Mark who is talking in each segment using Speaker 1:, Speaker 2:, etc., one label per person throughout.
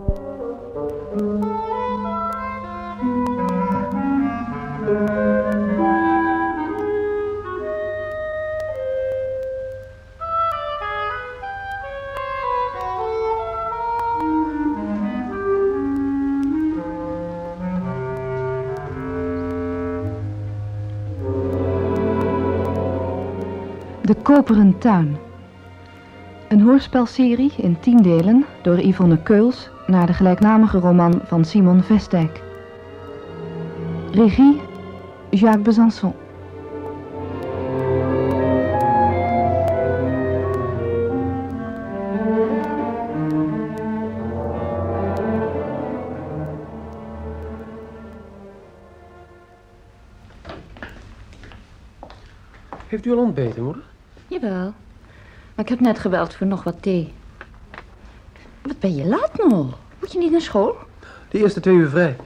Speaker 1: De Koperen Tuin. Een hoorspelserie in tien delen door Yvonne Keuls naar de gelijknamige roman van Simon Vestdijk. Regie Jacques Besançon.
Speaker 2: Heeft u al ontbeten, moeder?
Speaker 3: Jawel. Maar ik heb net gebeld voor nog wat thee. Wat ben je laat nog? Moet je niet naar school?
Speaker 2: De eerste twee uur vrij.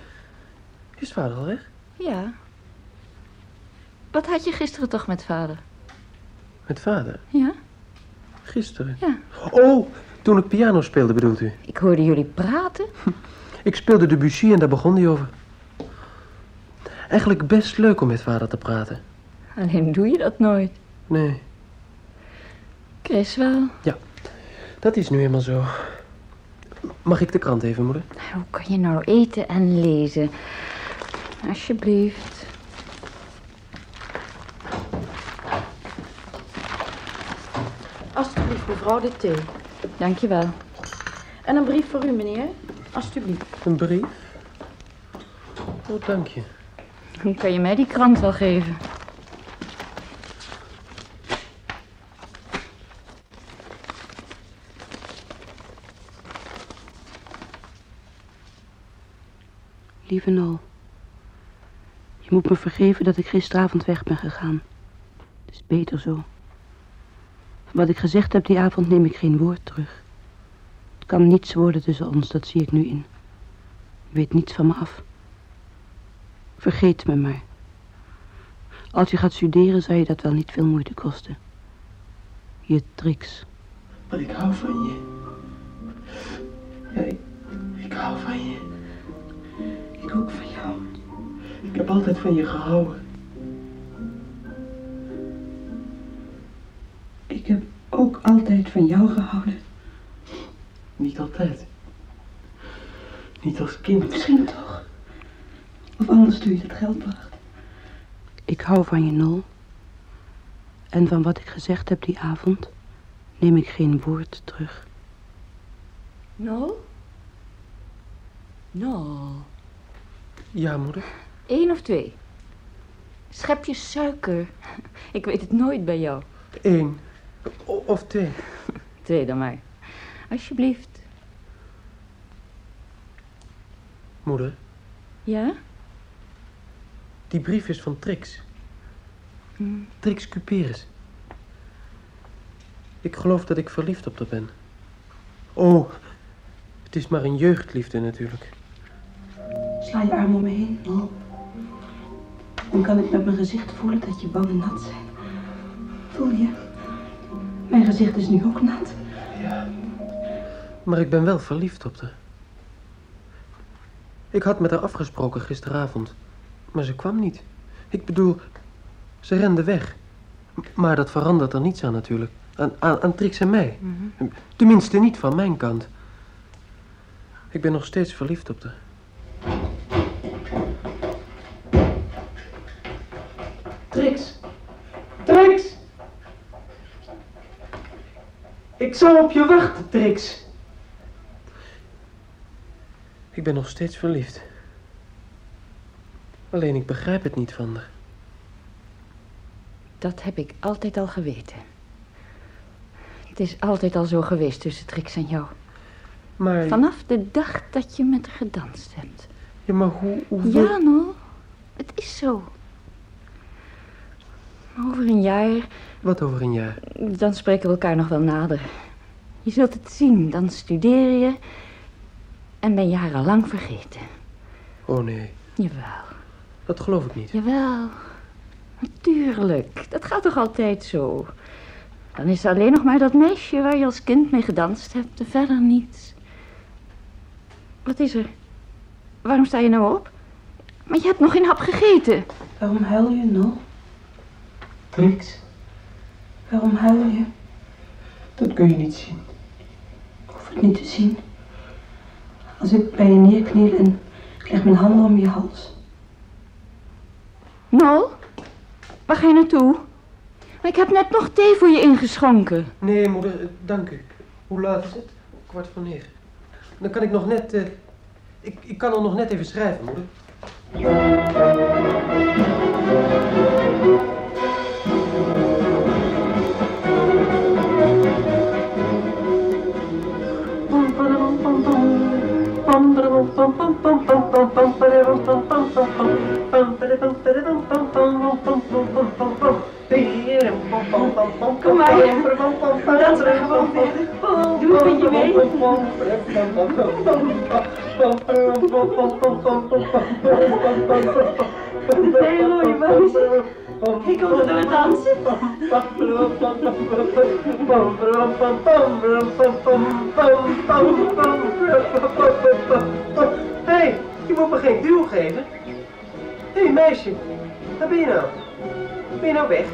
Speaker 2: Is vader al weg?
Speaker 3: Ja. Wat had je gisteren toch met vader?
Speaker 2: Met vader?
Speaker 3: Ja?
Speaker 2: Gisteren?
Speaker 3: Ja.
Speaker 2: Oh, toen ik piano speelde bedoelt u?
Speaker 3: Ik hoorde jullie praten.
Speaker 2: Ik speelde Debussy en daar begon hij over. Eigenlijk best leuk om met vader te praten.
Speaker 3: Alleen doe je dat nooit.
Speaker 2: Nee,
Speaker 3: Chris wel.
Speaker 2: dat is nu eenmaal zo. Mag ik de krant even, moeder?
Speaker 3: Hoe kan je nou eten en lezen? Alsjeblieft.
Speaker 4: Alsjeblieft, mevrouw, de thee.
Speaker 3: Dankjewel.
Speaker 4: En een brief voor u, meneer. Alsjeblieft.
Speaker 2: Een brief? Oh, dank je.
Speaker 3: Hoe kan je mij die krant wel geven?
Speaker 5: Lieve Nol, je moet me vergeven dat ik gisteravond weg ben gegaan. Het is beter zo. Wat ik gezegd heb die avond neem ik geen woord terug. Het kan niets worden tussen ons, dat zie ik nu in. Je weet niets van me af. Vergeet me maar. Als je gaat studeren, zou je dat wel niet veel moeite kosten. Je tricks.
Speaker 2: Maar ik hou van je. Ik hou van je. Ik ook van jou. Ik heb altijd van je gehouden.
Speaker 5: Ik heb ook altijd van jou gehouden.
Speaker 2: Niet altijd. Niet als kind.
Speaker 5: Misschien toch. Of anders doe je het geld bracht. Ik hou van je, Nol. En van wat ik gezegd heb die avond, neem ik geen woord terug.
Speaker 3: Nol? Nol.
Speaker 2: Ja, moeder.
Speaker 3: Eén of twee? Schepje suiker. Ik weet het nooit bij jou.
Speaker 2: Eén. Of twee.
Speaker 3: Twee dan maar. Alsjeblieft.
Speaker 2: Moeder,
Speaker 3: Ja?
Speaker 2: die brief is van Trix.
Speaker 3: Hm.
Speaker 2: Trix Cuperus. Ik geloof dat ik verliefd op haar ben. Oh, het is maar een jeugdliefde natuurlijk.
Speaker 5: Sla je arm om me heen, Nol. Dan kan ik met mijn gezicht voelen dat je wangen nat zijn. Voel je? Mijn gezicht is nu ook nat.
Speaker 2: Ja. Maar ik ben wel verliefd op haar. Ik had met haar afgesproken gisteravond. Maar ze kwam niet. Ik bedoel, ze rende weg. Maar dat verandert er niets aan natuurlijk. Aan, aan, aan Trix en mij. Tenminste niet van mijn kant. Ik ben nog steeds verliefd op haar. Trix! Trix! Ik zou op je wachten, Trix. Ik ben nog steeds verliefd. Alleen ik begrijp het niet van haar.
Speaker 3: Dat heb ik altijd al geweten. Het is altijd al zo geweest tussen Trix en jou.
Speaker 2: Maar,
Speaker 3: Vanaf de dag dat je met haar gedanst hebt.
Speaker 2: ja, maar hoe... hoe
Speaker 3: Ja, no. Het is zo. Over een jaar,
Speaker 2: Wat over een jaar?
Speaker 3: dan spreken we elkaar nog wel nader. Je zult het zien, dan studeer je en ben je haar al lang vergeten.
Speaker 2: Oh nee,
Speaker 3: Jawel,
Speaker 2: dat geloof ik niet.
Speaker 3: jawel. Natuurlijk, dat gaat toch altijd zo. Dan is er alleen nog maar dat meisje waar je als kind mee gedanst hebt en verder niets. Wat is er? Waarom sta je nou op? Maar je hebt nog geen hap gegeten.
Speaker 5: Waarom huil je, Nol?
Speaker 2: Niks.
Speaker 5: Waarom huil je?
Speaker 2: Dat kun je niet zien.
Speaker 5: Ik hoef het niet te zien. Als ik bij je neerkniel en ik leg mijn handen om je hals.
Speaker 3: Nol, waar ga je naartoe? Maar ik heb net nog thee voor je ingeschonken.
Speaker 2: Nee, moeder, eh, dank u. Hoe laat is het? Kwart voor negen. Dan kan ik nog net... eh, ik, ik kan er nog net even schrijven, moeder.
Speaker 3: Kom maar, dans er gewoon verder. Doe met je mee. Nee, Roy, waar is het? Ik dat we dansen.
Speaker 2: Hé, hey, je moet me geen duw geven. Hé, hey, meisje, waar ben je nou? Ben je nou weg?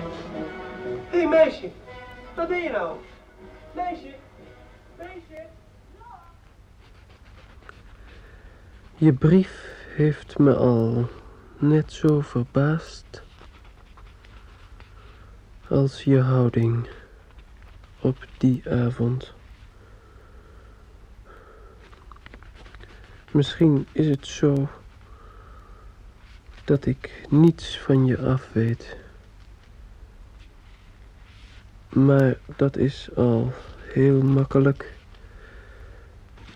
Speaker 2: Hé, hey, meisje, waar ben je nou? Meisje, meisje. Je brief heeft me al net zo verbaasd als je houding op die avond. Misschien is het zo dat ik niets van je af weet. Maar dat is al heel makkelijk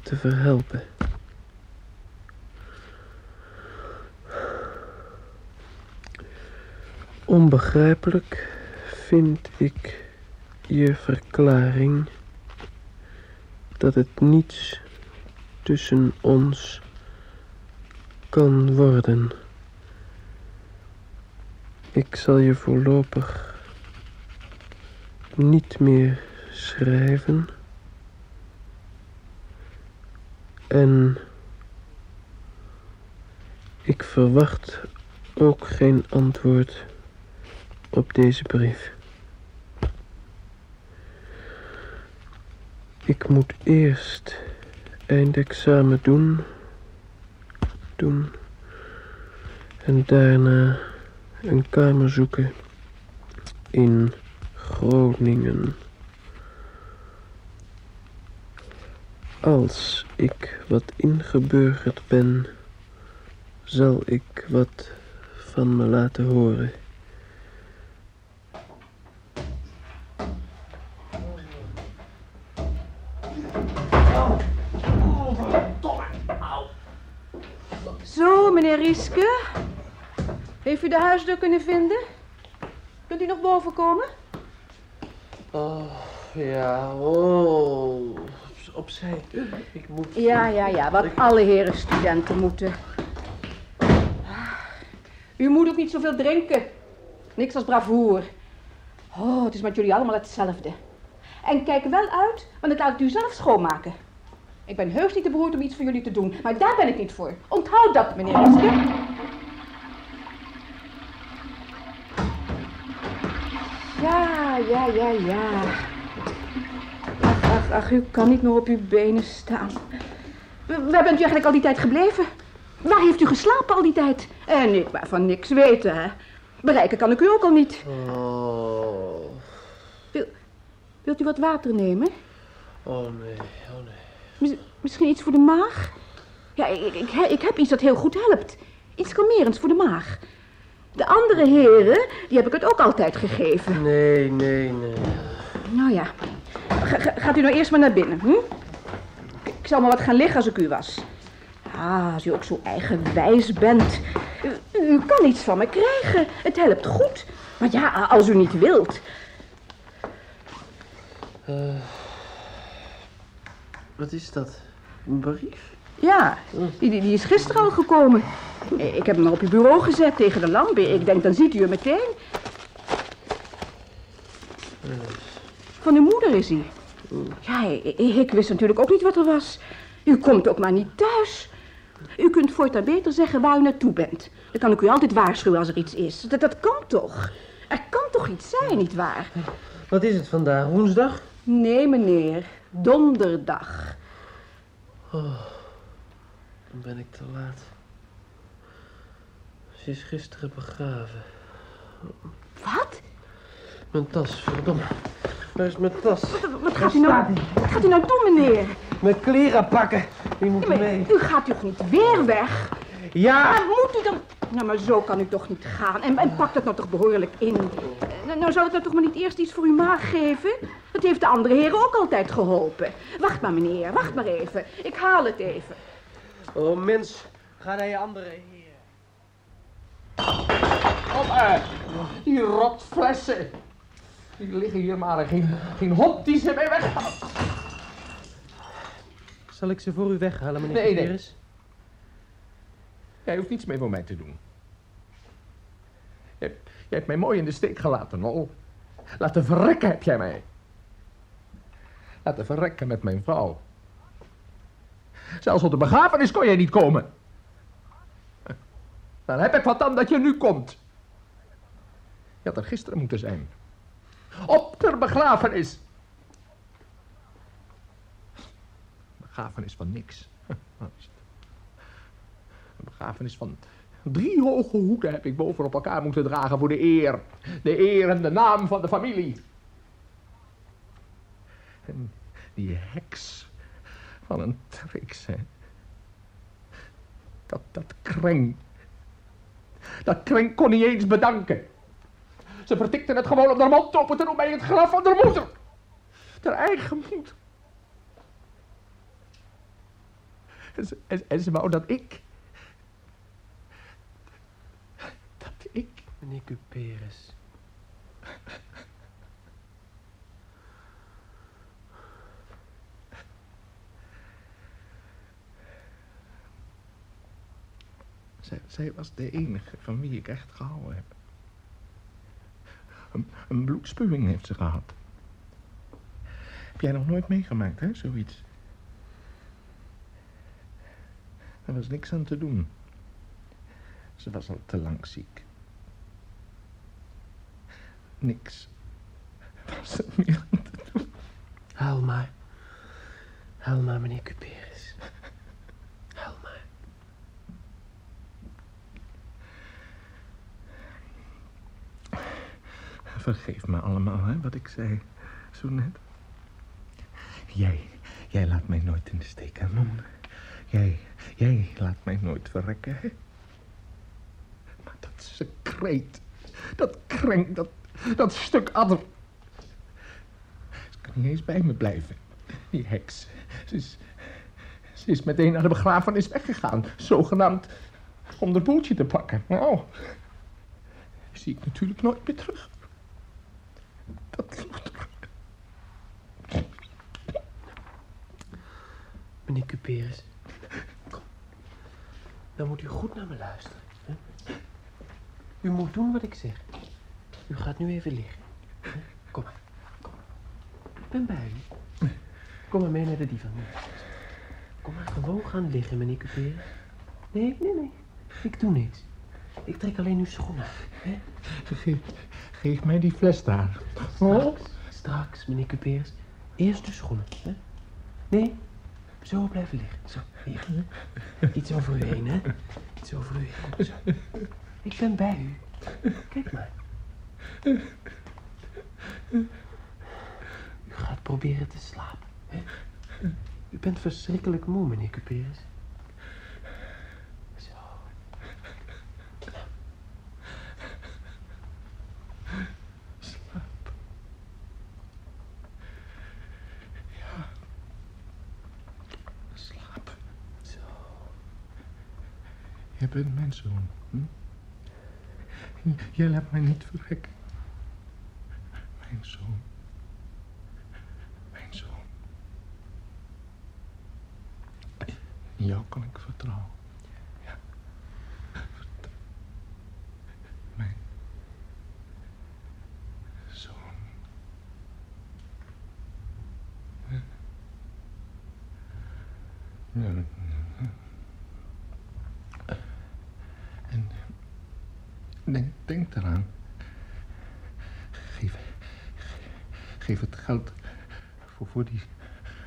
Speaker 2: te verhelpen. Onbegrijpelijk vind ik je verklaring dat het niets tussen ons kan worden. Ik zal je voorlopig niet meer schrijven. En ik verwacht ook geen antwoord op deze brief. Ik moet eerst eindexamen doen, doen en daarna een kamer zoeken in Groningen. Als ik wat ingeburgerd ben, zal ik wat van me laten horen.
Speaker 4: Rieske. Heeft u de huisdeur kunnen vinden? Kunt u nog boven komen?
Speaker 2: Oh, ja, oh. Opzij. Ik moet...
Speaker 4: Ja, ja, ja, wat alle heren studenten moeten. U moet ook niet zoveel drinken. Niks als bravoer. Oh, het is met jullie allemaal hetzelfde. En kijk wel uit, want het laat u zelf schoonmaken. Ik ben heus niet te beroerd om iets voor jullie te doen, maar daar ben ik niet voor. Onthoud dat, meneer Rieske. Ja, ja, ja, ja. Ach, ach, ach, u kan niet meer op uw benen staan. Waar bent u eigenlijk al die tijd gebleven? Waar heeft u geslapen al die tijd? En ik maar van niks weten, hè. Bereiken kan ik u ook al niet.
Speaker 2: Oh.
Speaker 4: Wilt u wat water nemen?
Speaker 2: Oh nee, oh nee.
Speaker 4: Mis- misschien iets voor de maag? Ja, ik, ik, ik heb iets dat heel goed helpt. Iets kalmerends voor de maag. De andere heren, die heb ik het ook altijd gegeven.
Speaker 2: Nee, nee, nee.
Speaker 4: Nou ja, Ga- ga- gaat u nou eerst maar naar binnen, hm? Ik- zal maar wat gaan liggen als ik u was. Ah, als u ook zo eigenwijs bent. U, u kan iets van me krijgen. Het helpt goed. Maar ja, als u niet wilt.
Speaker 2: Wat is dat? Een brief?
Speaker 4: Ja, die, die, die is gisteren al gekomen. Ik heb hem op uw bureau gezet tegen de lamp. Ik denk, dan ziet u hem meteen. Van uw moeder is hij. Ja, ik, ik wist natuurlijk ook niet wat er was. U komt ook maar niet thuis. U kunt voortaan beter zeggen waar u naartoe bent. Dan kan ik u altijd waarschuwen als er iets is. Dat, dat kan toch? Er kan toch iets zijn, nietwaar?
Speaker 2: Wat is het vandaag? Woensdag?
Speaker 4: Nee, meneer. Donderdag.
Speaker 2: Oh, dan ben ik te laat. Ze is gisteren begraven.
Speaker 4: Wat?
Speaker 2: Mijn tas, verdomme. Waar is mijn tas?
Speaker 4: Wat, wat gaat, u nou, wat gaat u nou doen, meneer?
Speaker 2: Mijn kleren pakken. Die moeten
Speaker 4: Ja,
Speaker 2: mee.
Speaker 4: u gaat toch niet weer weg?
Speaker 2: Ja!
Speaker 4: Maar moet u dan... Nou, maar zo kan u toch niet gaan. En, en pak dat nou toch behoorlijk in. Eh, Nou zou het nou toch maar niet eerst iets voor uw maag geven? Dat heeft de andere heren ook altijd geholpen. Wacht maar, meneer. Wacht maar even. Ik haal het even.
Speaker 2: Oh, mens. Ga naar je andere heer.
Speaker 6: Kom uit. Die rotflessen. Die liggen hier maar en geen, geen hond die ze mee weghaalt.
Speaker 2: Zal ik ze voor u weghalen, meneer
Speaker 6: Nee, nee. Jij hoeft niets meer voor mij te doen. Jij hebt mij mooi in de steek gelaten, Nol. Laten verrekken heb jij mij. Laten verrekken met mijn vrouw. Zelfs op de begrafenis kon jij niet komen. Dan heb ik wat dan dat je nu komt. Je had er gisteren moeten zijn. Op de begrafenis. Begrafenis van niks. Een begrafenis van drie hoge hoeden heb ik boven op elkaar moeten dragen voor de eer. De eer en de naam van de familie. En die heks van een Trix. Dat, dat kreng. Dat kreng kon niet eens bedanken. Ze vertikte het gewoon om haar mond open te doen bij het graf van haar moeder. Haar eigen moeder. En ze, en, en ze wou dat ik... Dat ik...
Speaker 2: Cuperus.
Speaker 6: Zij, zij was de enige van wie ik echt gehouden heb. Een, een bloedspuwing heeft ze gehad. Heb jij nog nooit meegemaakt, hè, zoiets? Er was niks aan te doen. Ze was al te lang ziek. Niks was er meer aan te doen.
Speaker 2: Huil maar. Huil maar, meneer. Huil maar.
Speaker 6: Vergeef me allemaal, hè, wat ik zei. Zo net. Jij, jij laat mij nooit in de steek, hè, Mon. Jij, jij laat mij nooit verrekken, hè. Maar dat secreet, dat krenk, dat, dat stuk adder. Ze kan niet eens bij me blijven. Die heks, ze is, ze is meteen naar de begrafenis weggegaan. Zogenaamd om de boeltje te pakken. Nou, zie ik natuurlijk nooit meer terug. Dat.
Speaker 2: Meneer Cuperus. Kom. Dan moet u goed naar me luisteren. Hè? U moet doen wat ik zeg. U gaat nu even liggen. Kom maar. Kom. Ik ben bij u. Kom maar mee naar de divan. Kom maar gewoon gaan liggen, meneer. Nee, nee, nee. Ik doe niks. Ik trek alleen uw schoenen. Hè?
Speaker 6: Geef, geef mij die fles daar. Oh.
Speaker 2: Straks, straks, meneer. Eerst de schoenen, hè? Nee, zo blijven liggen. Zo, hier. Iets over u heen, hè? Iets over u heen. Zo. Ik ben bij u. Kijk maar. U gaat proberen te slapen, hè? U bent verschrikkelijk moe, meneer Cuperus. Zo.
Speaker 6: Slaap.
Speaker 2: Zo.
Speaker 6: Je bent mijn zoon. Hm? Je laat mij niet verrekken. Mijn zoon. Mijn zoon. In jou kan ik vertrouwen. Ja. Mijn zoon. Denk eraan. Geef, geef het geld voor, voor, die,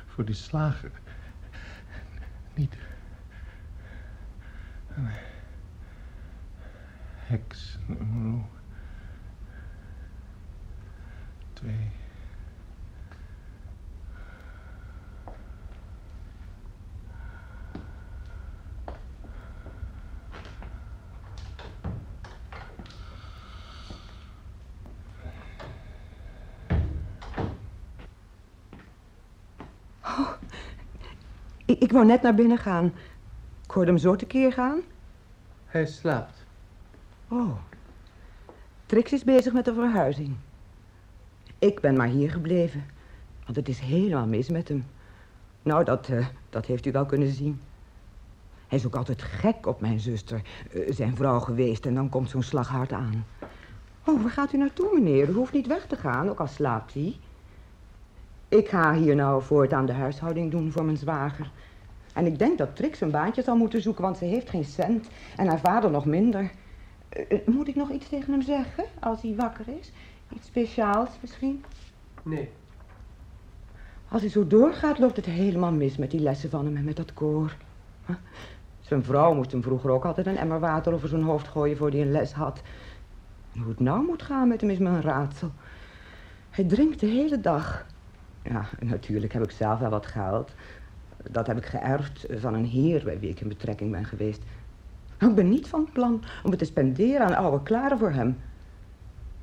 Speaker 6: voor die slager. Niet. Heks nummer twee.
Speaker 7: Ik, wou net naar binnen gaan. Ik hoorde hem zo tekeer gaan.
Speaker 2: Hij slaapt.
Speaker 7: Oh. Trix is bezig met de verhuizing. Ik ben maar hier gebleven. Want het is helemaal mis met hem. Nou, dat, eh, dat heeft u wel kunnen zien. Hij is ook altijd gek op mijn zuster, eh, zijn vrouw geweest. En dan komt zo'n slaghard aan. Oh, waar gaat u naartoe, meneer? U hoeft niet weg te gaan, ook al slaapt hij. Ik ga hier nou voortaan de huishouding doen voor mijn zwager. En ik denk dat Trix een baantje zal moeten zoeken, want ze heeft geen cent. En haar vader nog minder. Eh, eh, moet ik nog iets tegen hem zeggen, als hij wakker is? Iets speciaals misschien?
Speaker 2: Nee.
Speaker 7: Als hij zo doorgaat, loopt het helemaal mis met die lessen van hem en met dat koor. Huh? Zijn vrouw moest hem vroeger ook altijd een emmer water over zijn hoofd gooien voor hij een les had. Hoe het nou moet gaan met hem is me een raadsel. Hij drinkt de hele dag. Ja, en natuurlijk heb ik zelf wel wat geld. Dat heb ik geërfd van een heer bij wie ik in betrekking ben geweest. Ik ben niet van plan om het te spenderen aan oude klaren voor hem.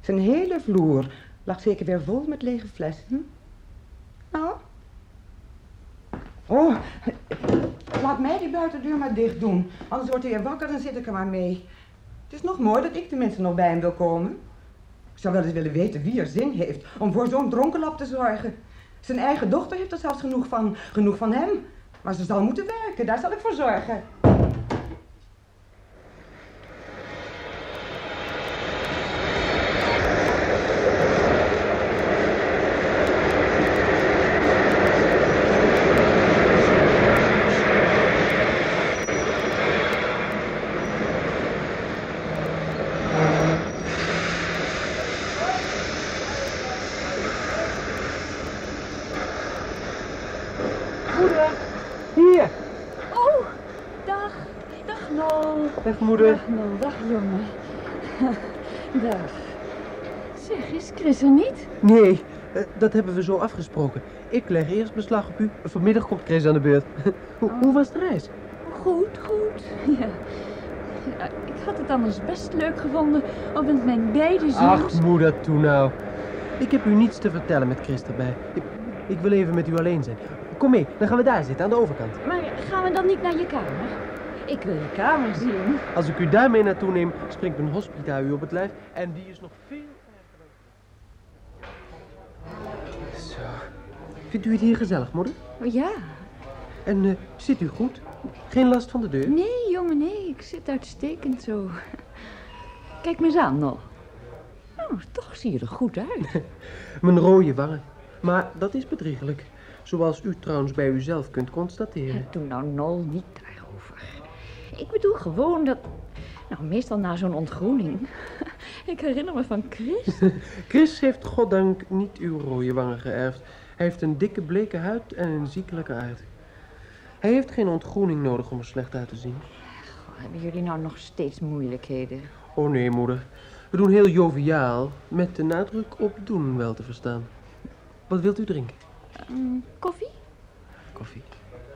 Speaker 7: Zijn hele vloer lag zeker weer vol met lege flessen. Hm? Nou? Oh, laat mij die buitendeur maar dicht doen. Anders wordt hij weer wakker, dan zit ik er maar mee. Het is nog mooi dat ik tenminste nog bij hem wil komen. Ik zou wel eens willen weten wie er zin heeft om voor zo'n dronkenlap te zorgen. Zijn eigen dochter heeft er zelfs genoeg van, genoeg van hem. Maar ze zal moeten werken, daar zal ik voor zorgen.
Speaker 2: Moeder, hier.
Speaker 3: Oh, dag. Dag, Nol.
Speaker 2: Dag, moeder.
Speaker 3: Dag. Dag, jongen. Dag. Zeg, is Chris er niet?
Speaker 2: Nee, eh, dat hebben we zo afgesproken. Ik leg eerst beslag op u. Vanmiddag komt Chris aan de beurt. hoe, hoe was de reis?
Speaker 3: Goed, goed. Ja. Ja, Ik had het anders best leuk gevonden om met mijn beide zoons...
Speaker 2: Ach, moeder, toe nou. Ik heb u niets te vertellen met Chris erbij. Ik, ik wil even met u alleen zijn. Kom mee, dan gaan we daar zitten, aan de overkant.
Speaker 3: Maar gaan we dan niet naar je kamer? Ik wil je kamer zien.
Speaker 2: Als ik u daarmee naartoe neem, springt mijn hospita u op het lijf. En die is nog veel erger. Zo. Vindt u het hier gezellig, moeder?
Speaker 3: Oh, Ja.
Speaker 2: En eh, zit u goed? Geen last van de deur?
Speaker 3: Nee, jongen, nee. Ik zit uitstekend zo. Kijk me eens aan, Nol. Oh, toch zie je er goed uit.
Speaker 2: Mijn rode wangen. Maar dat is bedriegelijk. Zoals u trouwens bij uzelf kunt constateren.
Speaker 3: Doe nou, Nol, niet daarover. Ik bedoel gewoon dat... Nou, meestal na zo'n ontgroening. Ik herinner me van Chris.
Speaker 2: Chris heeft goddank niet uw rode wangen geërfd. Hij heeft een dikke bleke huid en een ziekelijke aard. Hij heeft geen ontgroening nodig om er slecht uit te zien.
Speaker 3: Hebben jullie nou nog steeds moeilijkheden?
Speaker 2: Oh nee, moeder. We doen heel joviaal, met de nadruk op doen wel te verstaan. Wat wilt u drinken?
Speaker 3: Mm, koffie?
Speaker 2: Koffie.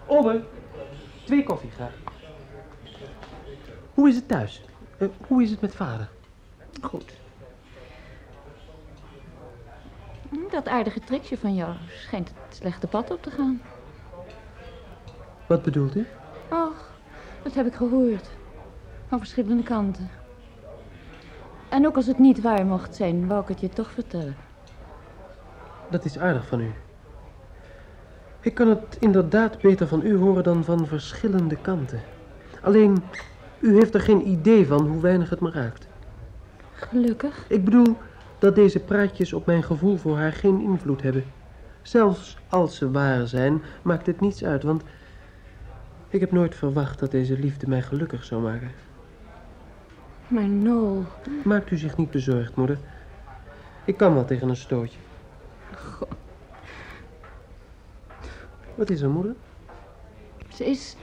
Speaker 2: Olde, twee koffie graag. Hoe is het thuis? Eh, hoe is het met vader?
Speaker 3: Goed. Dat aardige tricksje van jou schijnt het slechte pad op te gaan.
Speaker 2: Wat bedoelt u?
Speaker 3: Ach, dat heb ik gehoord. Van verschillende kanten. En ook als het niet waar mocht zijn, wou ik het je toch vertellen.
Speaker 2: Dat is aardig van u. Ik kan het inderdaad beter van u horen dan van verschillende kanten. Alleen, u heeft er geen idee van hoe weinig het me raakt.
Speaker 3: Gelukkig.
Speaker 2: Ik bedoel dat deze praatjes op mijn gevoel voor haar geen invloed hebben. Zelfs als ze waar zijn, maakt het niets uit, want ik heb nooit verwacht dat deze liefde mij gelukkig zou maken.
Speaker 8: Maar Nol,
Speaker 2: Maakt u zich niet bezorgd, moeder. Ik kan wel tegen een stootje. Wat is er, moeder?
Speaker 8: ze is...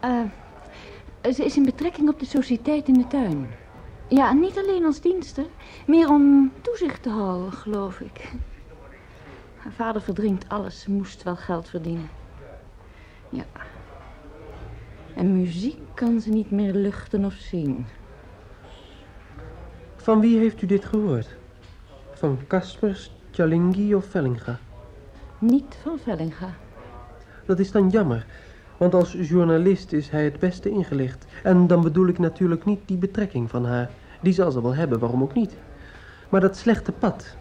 Speaker 8: eh, ze is in betrekking op de sociëteit in de tuin. Ja, niet alleen als dienster. Meer om toezicht te houden, geloof ik. Haar vader verdrinkt alles. Ze moest wel geld verdienen. Ja. En muziek kan ze niet meer luchten of zien.
Speaker 2: Van wie heeft u dit gehoord? Van Caspers, Tjalingi of Vellinga?
Speaker 8: Niet van Vellinga.
Speaker 2: Dat is dan jammer, want als journalist is hij het beste ingelicht. En dan bedoel ik natuurlijk niet die betrekking van haar. Die zal ze wel hebben, waarom ook niet. Maar dat slechte pad.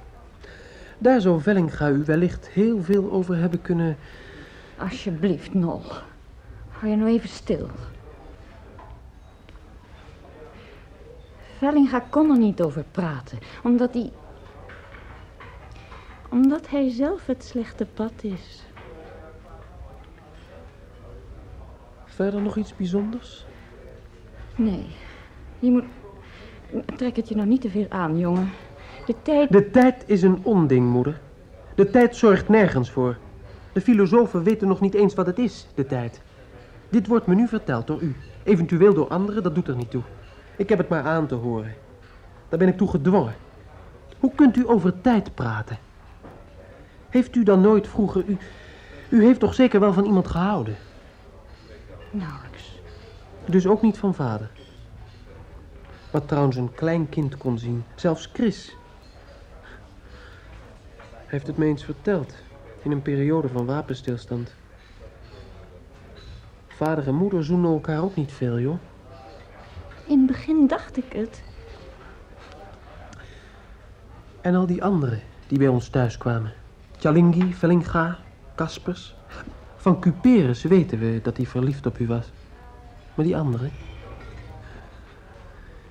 Speaker 2: Daar zou Vellinga u wellicht heel veel over hebben kunnen...
Speaker 8: Alsjeblieft, Nol. Hou je nou even stil. Vellinga kon er niet over praten, omdat hij... Omdat hij zelf het slechte pad is.
Speaker 2: Verder nog iets bijzonders?
Speaker 8: Nee, je moet... Trek het je nou niet te veel aan, jongen. De tijd...
Speaker 2: De tijd is een onding, moeder. De tijd zorgt nergens voor. De filosofen weten nog niet eens wat het is, de tijd. Dit wordt me nu verteld door u. Eventueel door anderen, dat doet er niet toe. Ik heb het maar aan te horen. Daar ben ik toe gedwongen. Hoe kunt u over tijd praten? Heeft u dan nooit vroeger... U, u heeft toch zeker wel van iemand gehouden?
Speaker 8: Nauwelijks.
Speaker 2: Dus ook niet van vader. Wat trouwens een klein kind kon zien. Zelfs Chris. Hij heeft het me eens verteld. In een periode van wapenstilstand. Vader en moeder zoenen elkaar ook niet veel, joh.
Speaker 8: In het begin dacht ik het.
Speaker 2: En al die anderen die bij ons thuis kwamen. Tjalingi, Vellinga, Kaspers. Van Cuperus weten we dat hij verliefd op u was. Maar die anderen...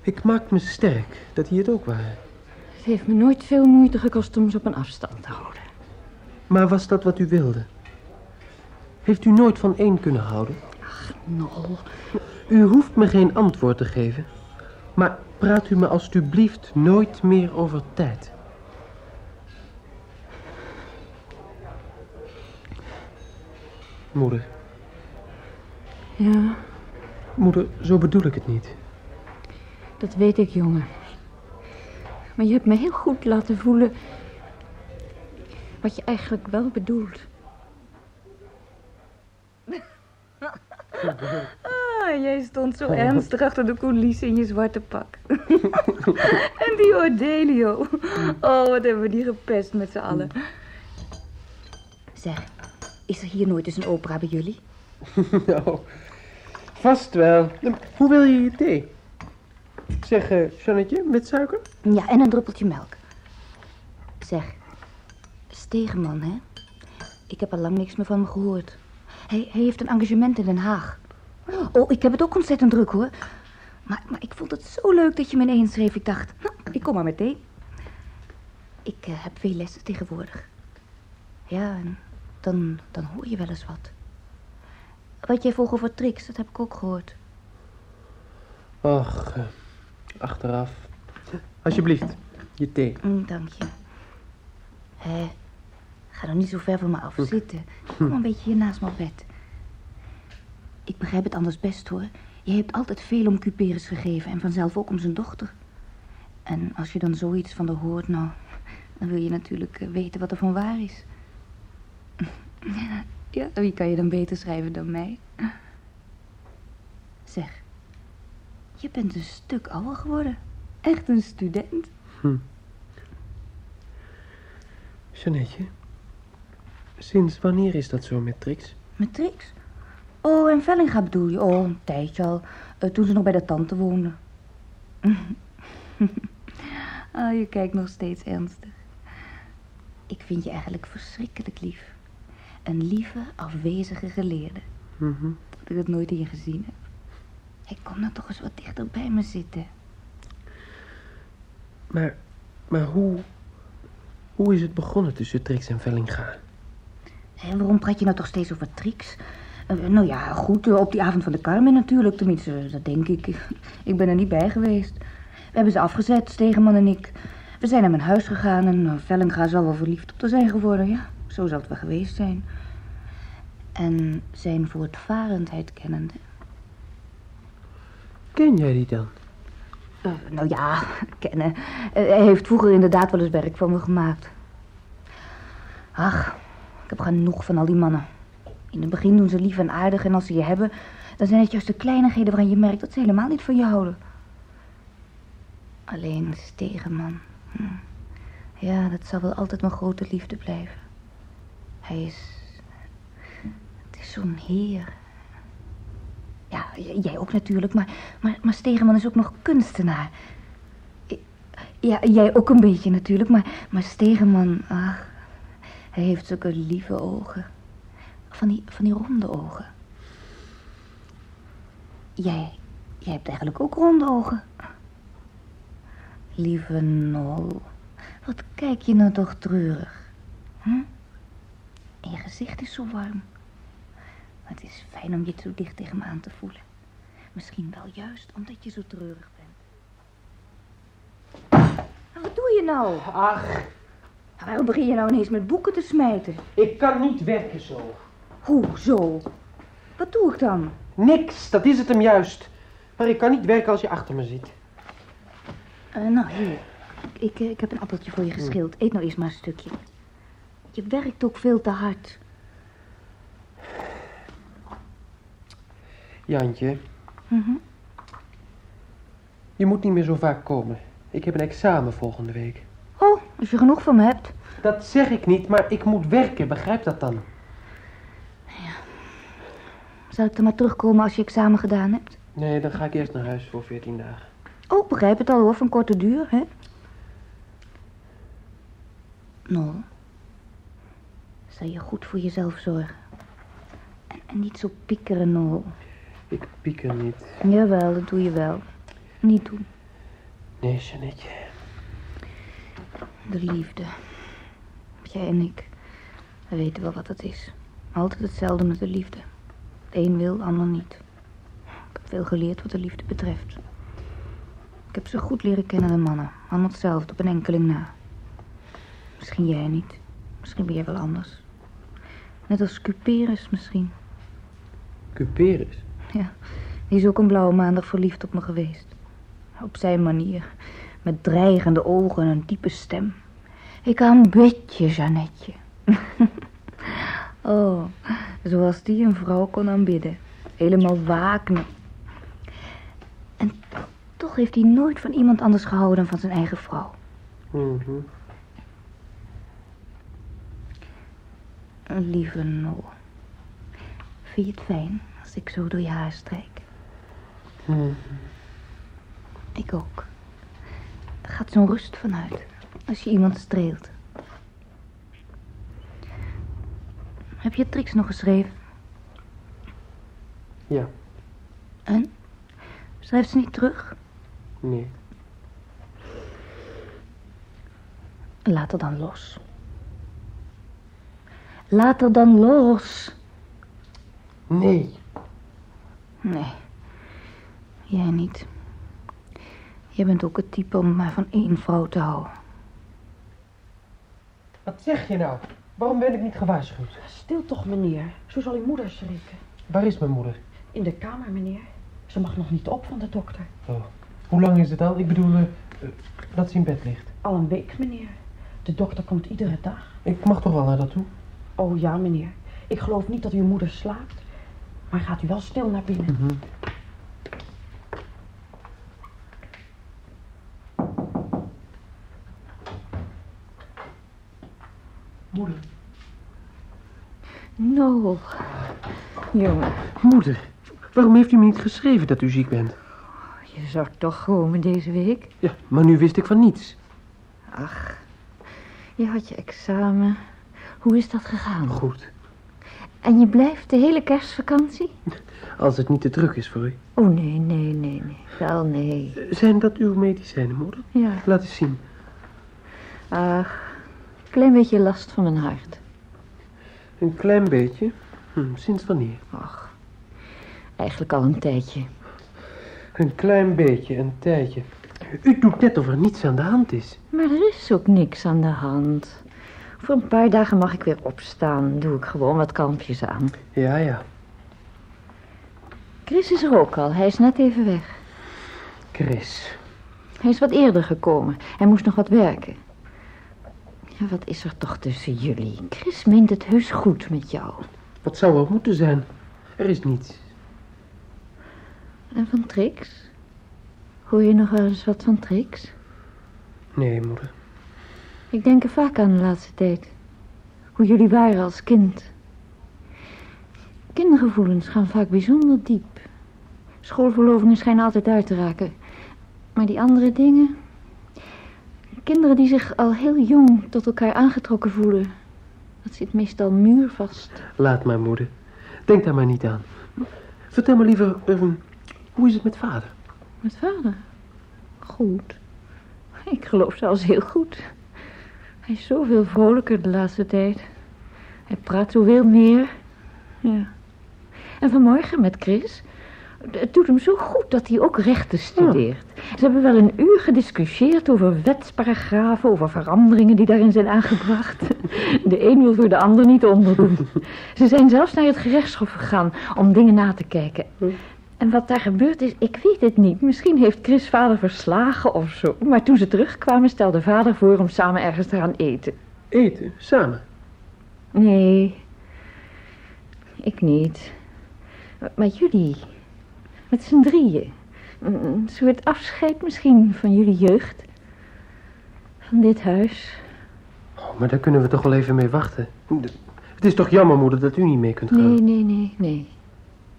Speaker 2: Ik maak me sterk dat die het ook waren.
Speaker 8: Het heeft me nooit veel moeite gekost om ze op een afstand te houden.
Speaker 2: Maar was dat wat u wilde? Heeft u nooit van één kunnen houden?
Speaker 8: Nol.
Speaker 2: U hoeft me geen antwoord te geven. Maar praat u me alstublieft nooit meer over tijd. Moeder,
Speaker 8: Ja,
Speaker 2: moeder, zo bedoel ik het niet.
Speaker 8: dat weet ik, jongen. Maar je hebt me heel goed laten voelen... wat je eigenlijk wel bedoelt. Ah, jij stond zo ernstig achter de coulissen in je zwarte pak. en die Ordelio. Oh, wat hebben we die gepest met z'n allen. Zeg, is er hier nooit eens een opera bij jullie?
Speaker 2: Nou, vast wel. Hoe wil je je thee? Zeg, Jannetje, met suiker?
Speaker 8: Ja, en een druppeltje melk. Zeg, Stegeman, hè? Ik heb al lang niks meer van hem gehoord. Hij, hij heeft een engagement in Den Haag. Oh, ik heb het ook ontzettend druk, hoor. Maar, maar ik vond het zo leuk dat je me ineens schreef. Ik dacht, nou, ik kom maar meteen. Ik eh, heb veel lessen tegenwoordig. Ja, en dan, dan hoor je wel eens wat. Wat jij vroeg over tricks, dat heb ik ook gehoord.
Speaker 2: Och, eh, achteraf. Alsjeblieft, je thee.
Speaker 8: Mm, dank je. Hé, ga nou niet zo ver van me af zitten. Kom een beetje hier naast op bed. Ik begrijp het anders best hoor. Je hebt altijd veel om Cuperus gegeven en vanzelf ook om zijn dochter. En als je dan zoiets van haar hoort, nou, dan wil je natuurlijk eh, weten wat er van waar is. Ja, wie kan je dan beter schrijven dan mij? Zeg, je bent een stuk ouder geworden. Echt een student.
Speaker 2: Jeannetje, sinds wanneer is dat zo met Trix?
Speaker 8: Met Trix? Oh, en Vellinga bedoel je? Oh, een tijdje al. eh, toen ze nog bij de tante woonde. oh, je kijkt nog steeds ernstig. Ik vind je eigenlijk verschrikkelijk lief. Een lieve, afwezige geleerde.
Speaker 2: Mhm.
Speaker 8: Dat ik het nooit in je gezien heb. Hey, kom nou toch eens wat dichter bij me zitten.
Speaker 2: Maar, maar hoe, hoe is het begonnen tussen Trix en Vellinga?
Speaker 8: En waarom praat je nou toch steeds over Trix? Eh, nou ja, goed, eh, op die avond van de Carmen natuurlijk. Tenminste, dat denk ik. Ik ben er niet bij geweest. We hebben ze afgezet, Stegenman en ik. We zijn naar mijn huis gegaan en Vellinga zal wel verliefd op te zijn geworden. Ja, zo zal het wel geweest zijn. En zijn voortvarendheid kennende.
Speaker 2: Ken jij die dan?
Speaker 8: Uh, nou ja, kennen. Uh, hij heeft vroeger inderdaad wel eens werk van me gemaakt. Ach, ik heb genoeg van al die mannen. In het begin doen ze lief en aardig en als ze je hebben... dan zijn het juist de kleinigheden waaraan je merkt dat ze helemaal niet van je houden. Alleen Stegenman. Hm. Ja, dat zal wel altijd mijn grote liefde blijven. Hij is... Het is zo'n heer. Ja, jij ook natuurlijk, maar, maar, maar is ook nog kunstenaar. Ja, jij ook een beetje natuurlijk, maar, maar Stegenman, ach, hij heeft zulke lieve ogen. Van die, van die ronde ogen. Jij, jij hebt eigenlijk ook ronde ogen. Lieve Nol, wat kijk je nou toch treurig. Hm? En je gezicht is zo warm. Het is fijn om je zo dicht tegen me aan te voelen. Misschien wel juist omdat je zo treurig bent. En wat doe je nou?
Speaker 2: Ach.
Speaker 8: Waarom begin je nou ineens met boeken te smijten?
Speaker 2: Ik kan niet werken zo.
Speaker 8: Hoe zo? Wat doe ik dan?
Speaker 2: Niks, dat is het hem juist. Maar ik kan niet werken als je achter me zit.
Speaker 8: Uh, nou, hier. Ik, ik, ik, heb een appeltje voor je geschild. Eet nou eerst maar een stukje. Je werkt ook veel te hard.
Speaker 2: Jantje.
Speaker 8: Mm -hmm.
Speaker 2: Je moet niet meer zo vaak komen. Ik heb een examen volgende week.
Speaker 8: Oh, als je genoeg van me hebt.
Speaker 2: Dat zeg ik niet, maar ik moet werken. Begrijp dat dan?
Speaker 8: Ja. Zal ik dan maar terugkomen als je examen gedaan hebt?
Speaker 2: Nee, dan ga ik eerst naar huis voor 14 dagen.
Speaker 8: Oh, begrijp het al hoor, van korte duur, hè? Nou, zal je goed voor jezelf zorgen. En, en niet zo piekeren, Nol.
Speaker 2: Ik pieker niet.
Speaker 8: Jawel, dat doe je wel. Niet doen.
Speaker 2: Nee, Jeannetje.
Speaker 8: De liefde. Jij en ik, we weten wel wat dat is. Altijd hetzelfde met de liefde. De een wil, de ander niet. Ik heb veel geleerd wat de liefde betreft. Ik heb ze goed leren kennen, de mannen. Allemaal hetzelfde, op een enkeling na. Misschien jij niet. Misschien ben jij wel anders. Net als Cuperus misschien.
Speaker 2: Cuperus?
Speaker 8: Ja, die is ook een blauwe maandag verliefd op me geweest. Op zijn manier. Met dreigende ogen en een diepe stem. Ik aanbid je, Jeannetje. oh, zoals die een vrouw kon aanbidden. Helemaal Wagner. En toch heeft hij nooit van iemand anders gehouden dan van zijn eigen vrouw.
Speaker 2: Mm -hmm.
Speaker 8: Lieve Nol. Vind je het fijn als ik zo door je haar strijk?
Speaker 2: Mm -hmm.
Speaker 8: Ik ook. Er gaat zo'n rust vanuit als je iemand streelt. Heb je Trix nog geschreven?
Speaker 2: Ja.
Speaker 8: En? Schrijft ze niet terug?
Speaker 2: Nee.
Speaker 8: Laat er dan los. Laat er dan los.
Speaker 2: Nee.
Speaker 8: Nee. Jij niet. Jij bent ook het type om maar van één vrouw te houden.
Speaker 2: Wat zeg je nou? Waarom ben ik niet gewaarschuwd?
Speaker 4: Stil toch, meneer. Zo zal uw moeder schrikken.
Speaker 2: Waar is mijn moeder?
Speaker 4: In de kamer, meneer. Ze mag nog niet op van de dokter.
Speaker 2: Oh. Hoe lang is het al? Ik bedoel, uh, uh, dat ze in bed ligt.
Speaker 4: Al een week, meneer. De dokter komt iedere dag.
Speaker 2: Ik mag toch wel naar dat toe?
Speaker 4: Oh ja, meneer. Ik geloof niet dat uw moeder slaapt. Maar gaat u wel stil naar binnen.
Speaker 2: Mm -hmm. Moeder.
Speaker 8: No. Jongen.
Speaker 2: Moeder, waarom heeft u me niet geschreven dat u ziek bent?
Speaker 8: Je zou toch komen deze week?
Speaker 2: Ja, maar nu wist ik van niets.
Speaker 8: Ach, je had je examen. Hoe is dat gegaan?
Speaker 2: Goed.
Speaker 8: En je blijft de hele kerstvakantie?
Speaker 2: Als het niet te druk is voor u.
Speaker 8: Oh, nee, nee, nee, nee. Wel, nee.
Speaker 2: Zijn dat uw medicijnen, moeder?
Speaker 8: Ja.
Speaker 2: Laat eens zien.
Speaker 8: Ach, klein beetje last van mijn hart.
Speaker 2: Een klein beetje? Hm, sinds wanneer?
Speaker 3: Ach, eigenlijk al een tijdje.
Speaker 2: Een klein beetje, een tijdje. U doet net of er niets aan de hand is.
Speaker 3: Maar er is ook niks aan de hand. Voor een paar dagen mag ik weer opstaan. Doe ik gewoon wat kalmpjes aan.
Speaker 2: Ja, ja.
Speaker 3: Chris is er ook al. Hij is net even weg.
Speaker 2: Chris.
Speaker 3: Hij is wat eerder gekomen. Hij moest nog wat werken. Ja, wat is er toch tussen jullie? Chris meent het heus goed met jou.
Speaker 2: Wat zou er moeten zijn? Er is niets.
Speaker 3: En van Trix? Hoor je nog wel eens wat van Trix?
Speaker 2: Nee, moeder.
Speaker 3: Ik denk er vaak aan de laatste tijd. Hoe jullie waren als kind. Kindergevoelens gaan vaak bijzonder diep. Schoolverlovingen schijnen altijd uit te raken. Maar die andere dingen... Kinderen die zich al heel jong tot elkaar aangetrokken voelen... dat zit meestal muurvast.
Speaker 2: Laat maar, moeder. Denk daar maar niet aan. Vertel me liever, ehm, hoe is het met vader?
Speaker 3: Met vader? Goed. Ik geloof zelfs heel goed. Hij is zoveel vrolijker de laatste tijd. Hij praat zoveel meer. Ja. En vanmorgen met Chris. Het doet hem zo goed dat hij ook rechten studeert. Ze hebben wel een uur gediscussieerd over wetsparagrafen, over veranderingen die daarin zijn aangebracht. De een wil voor de ander niet onderdoen. Ze zijn zelfs naar het gerechtshof gegaan om dingen na te kijken. En wat daar gebeurd is, ik weet het niet. Misschien heeft Chris vader verslagen of zo. Maar toen ze terugkwamen, stelde vader voor om samen ergens te gaan eten.
Speaker 2: Eten, samen.
Speaker 3: Nee, ik niet. Maar jullie, met z'n drieën. Een soort afscheid misschien van jullie jeugd. Van dit huis.
Speaker 2: Oh, maar daar kunnen we toch wel even mee wachten. Het is toch jammer, moeder, dat u niet mee kunt gaan.
Speaker 3: Nee, nee, nee, nee.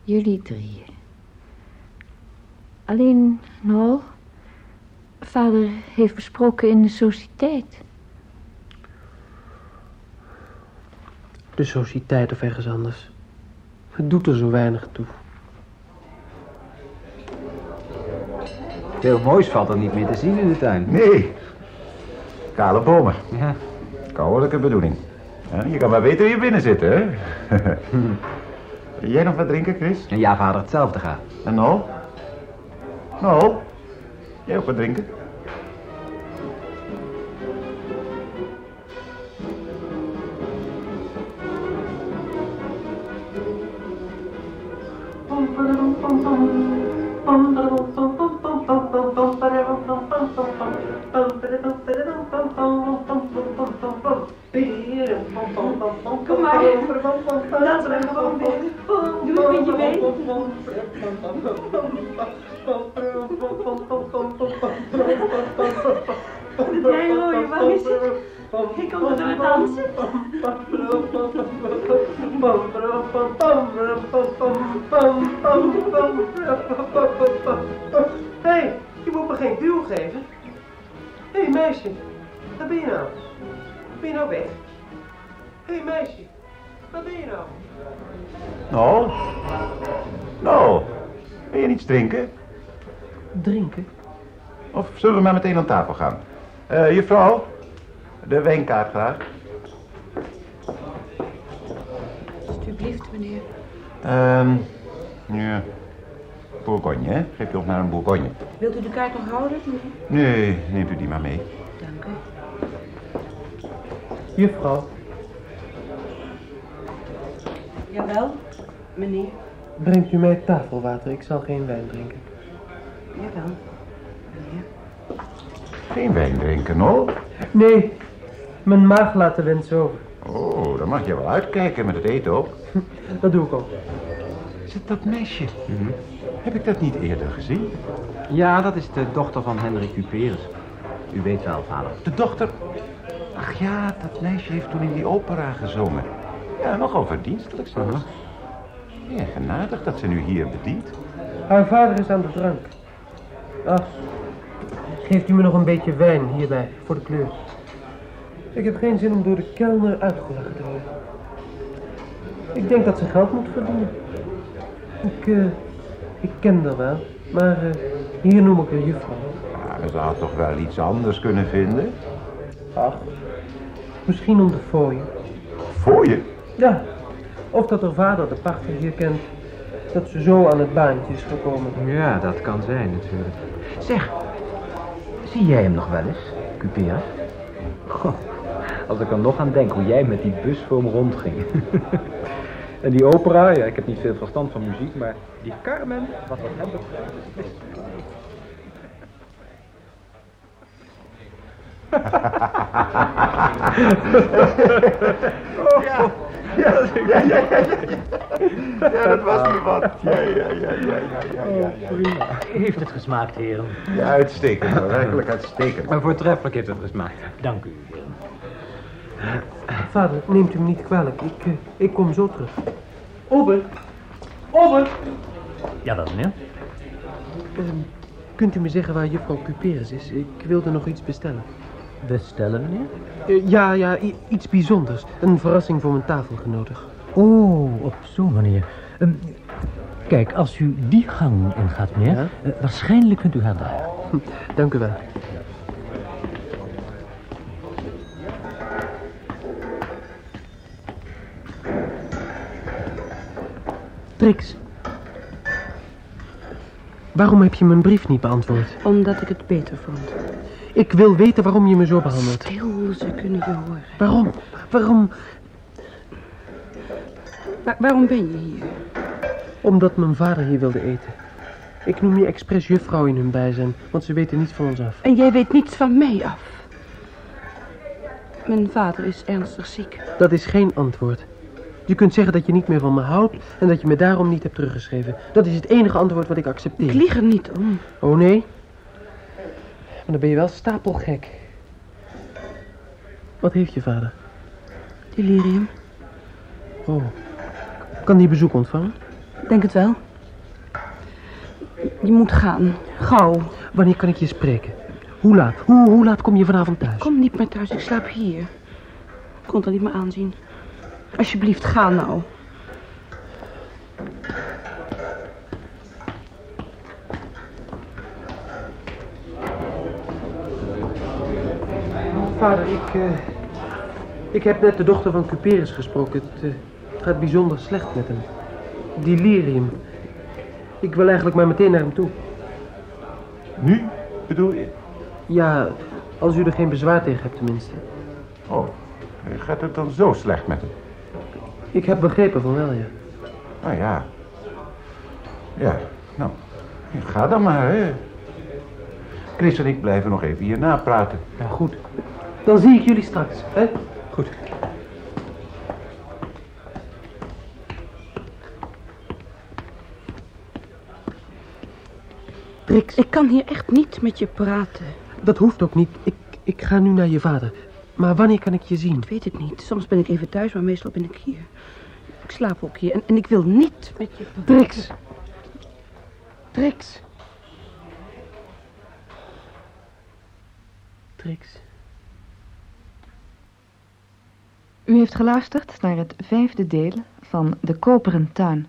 Speaker 3: Jullie drieën. Alleen, Noel, vader heeft besproken in de sociëteit.
Speaker 2: De sociëteit of ergens anders. Het doet er zo weinig toe.
Speaker 9: Veel moois valt er niet meer te zien in de tuin.
Speaker 10: Nee. Kale bomen.
Speaker 9: Ja.
Speaker 10: Kouwelijke bedoeling. Ja, je kan maar beter hier binnen zitten, hè? Jij nog wat drinken, Chris?
Speaker 9: En ja, vader, hetzelfde gaat.
Speaker 10: En nou? Nou? Jij ook wat drinken?
Speaker 4: Kom maar. Laten we gewoon binnen. Doe een beetje mee. Jij rode, waar is het? Ik kom er door het dansen.
Speaker 2: Hé, hey, je moet me geen duw geven. Hé, hey, meisje. Waar ben je nou? Ben je nou weg? Hé, hey, meisje. Waar ben je nou?
Speaker 10: Nou? Nou? Wil je niets drinken?
Speaker 2: Drinken?
Speaker 10: Of zullen we maar meteen aan tafel gaan? Eh, juffrouw? De wijnkaart graag.
Speaker 5: Alsjeblieft, meneer.
Speaker 10: Ehm, ja. Bourgogne, hè? Geef je ons naar een Bourgogne.
Speaker 5: Wilt u de kaart nog houden, meneer?
Speaker 10: Nee, neemt u die maar mee.
Speaker 5: Dank u.
Speaker 2: Juffrouw,
Speaker 5: Jawel, meneer.
Speaker 2: brengt u mij tafelwater? Ik zal geen wijn drinken.
Speaker 5: Jawel, meneer.
Speaker 10: Geen wijn drinken, hoor.
Speaker 2: Nee, mijn maag laat de wens over.
Speaker 10: Oh, dan mag je wel uitkijken met het eten ook.
Speaker 2: Dat doe ik ook.
Speaker 10: Het dat meisje? Heb ik dat niet eerder gezien?
Speaker 9: Ja, dat is de dochter van Hendrik Cuperus. U weet wel, vader.
Speaker 10: De dochter... Ach ja, dat meisje heeft toen in die opera gezongen. Ja, nogal verdienstelijk zelfs. Ja, genadig dat ze nu hier bedient.
Speaker 2: Haar vader is aan de drank. Ach, geeft u me nog een beetje wijn hierbij, voor de kleur. Ik heb geen zin om door de kelner uitgelachen te worden. Ik denk dat ze geld moet verdienen. Ik, eh, ik ken haar wel, maar eh, hier noem ik haar juffrouw.
Speaker 10: Ja, we zouden toch wel iets anders kunnen vinden?
Speaker 2: Ach, misschien om de fooien.
Speaker 10: Voor je?
Speaker 2: Ja, Of dat haar vader de pachter hier kent. Dat ze zo aan het baantje is gekomen.
Speaker 9: Ja, dat kan zijn natuurlijk. Zeg, zie jij hem nog wel eens, Cupera? Goh, als ik er nog aan denk hoe jij met die bus voor hem rondging. en die opera, ja, ik heb niet veel verstand van muziek, maar die Carmen, wat wat hem betreft, is best...
Speaker 10: Ja, ja, ja, ja, ja, ja. Ja, dat was niet wat. Ja, ja, ja, ja, ja, ja, ja, ja.
Speaker 11: Heeft het gesmaakt, heren?
Speaker 10: Ja, uitstekend hoor, werkelijk uitstekend.
Speaker 9: Maar voortreffelijk heeft het gesmaakt.
Speaker 11: Dank u, heren.
Speaker 2: Vader, neemt u me niet kwalijk. Ik, eh, ik kom zo terug. Ober! Ober!
Speaker 11: Ja, wel, meneer.
Speaker 2: Ehm, kunt u me zeggen waar juffrouw Cuperus is? Ik wilde nog iets bestellen.
Speaker 11: Bestellen, meneer?
Speaker 2: Eh, ja, ja, iets bijzonders. Een verrassing voor mijn tafelgenoten.
Speaker 11: Oh, op zo'n manier. Ehm, kijk, als u die gang ingaat, meneer,
Speaker 2: Ja?
Speaker 11: eh, waarschijnlijk kunt u haar daar.
Speaker 2: Dank u wel. Trix. Waarom heb je mijn brief niet beantwoord?
Speaker 5: Omdat ik het beter vond.
Speaker 2: Ik wil weten waarom je me zo behandelt.
Speaker 5: Stil, ze kunnen je horen.
Speaker 2: Waarom? Waarom?
Speaker 5: Wa- waarom ben je hier?
Speaker 2: Omdat mijn vader hier wilde eten. Ik noem je expres juffrouw in hun bijzijn, want ze weten niets van ons af.
Speaker 5: En jij weet niets van mij af. Mijn vader is ernstig ziek.
Speaker 2: Dat is geen antwoord. Je kunt zeggen dat je niet meer van me houdt en dat je me daarom niet hebt teruggeschreven. Dat is het enige antwoord wat ik accepteer.
Speaker 5: Ik lieg er niet om.
Speaker 2: Oh nee? Maar dan ben je wel stapelgek. Wat heeft je vader?
Speaker 5: Delirium.
Speaker 2: Oh. Kan die bezoek ontvangen?
Speaker 5: Denk het wel. Je moet gaan. Gauw.
Speaker 2: Wanneer kan ik je spreken? Hoe laat? Hoe, hoe laat kom je vanavond thuis?
Speaker 5: Kom niet meer thuis, ik slaap hier. Ik kon het niet meer aanzien. Alsjeblieft, ga nou.
Speaker 2: Vader, ik, eh, ik heb net de dochter van Cuperus gesproken. Het, eh, het gaat bijzonder slecht met hem. Delirium. Ik wil eigenlijk maar meteen naar hem toe.
Speaker 10: Nu, bedoel je?
Speaker 2: Ja, als u er geen bezwaar tegen hebt tenminste.
Speaker 10: Oh, gaat het dan zo slecht met hem?
Speaker 2: Ik heb begrepen van wel, ja.
Speaker 10: Nou ja. Ja, nou, ga dan maar, hè. Chris en ik blijven nog even hier napraten.
Speaker 2: Ja, goed. Dan zie ik jullie straks, hè?
Speaker 9: Goed.
Speaker 2: Trix,
Speaker 5: Ik kan hier echt niet met je praten.
Speaker 2: dat hoeft ook niet. Ik, ik ga nu naar je vader. Maar wanneer kan ik je zien?
Speaker 5: Ik weet het niet. Soms ben ik even thuis, maar meestal ben ik hier. Ik slaap ook hier en, en ik wil niet met je.
Speaker 2: Trix! Trix! Trix.
Speaker 1: U heeft geluisterd naar het vijfde deel van De Koperen Tuin.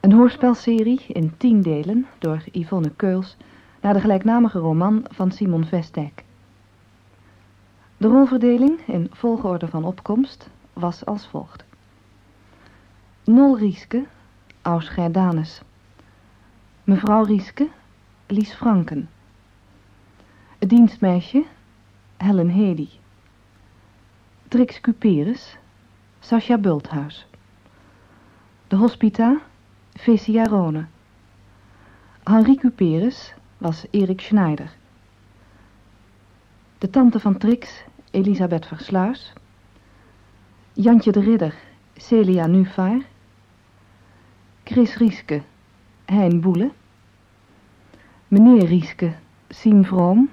Speaker 1: Een hoorspelserie in tien delen door Yvonne Keuls... naar de gelijknamige roman van Simon Vestijk. De rolverdeling in volgorde van opkomst was als volgt. Nol Rieske, Aus Gerdanus. Mevrouw Rieske, Lies Franken. Het dienstmeisje, Helen Hedy. Trix Cuperus, Sascha Bulthuis. De hospita, Fecia Rone. Henri Cuperus was Erik Schneider. De tante van Trix, Elisabeth Versluis. Jantje de Ridder, Celia Nuvaar. Chris Rieske, Hein Boele. Meneer Rieske, Siem Vroom.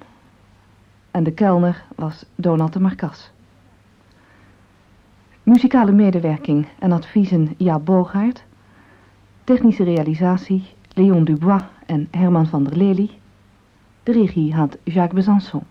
Speaker 1: En de kelner was Donald de Marcas. Muzikale medewerking en adviezen Jaap Boogaard. Technische realisatie Leon Dubois en Herman van der Lely. De regie had Jacques Besançon.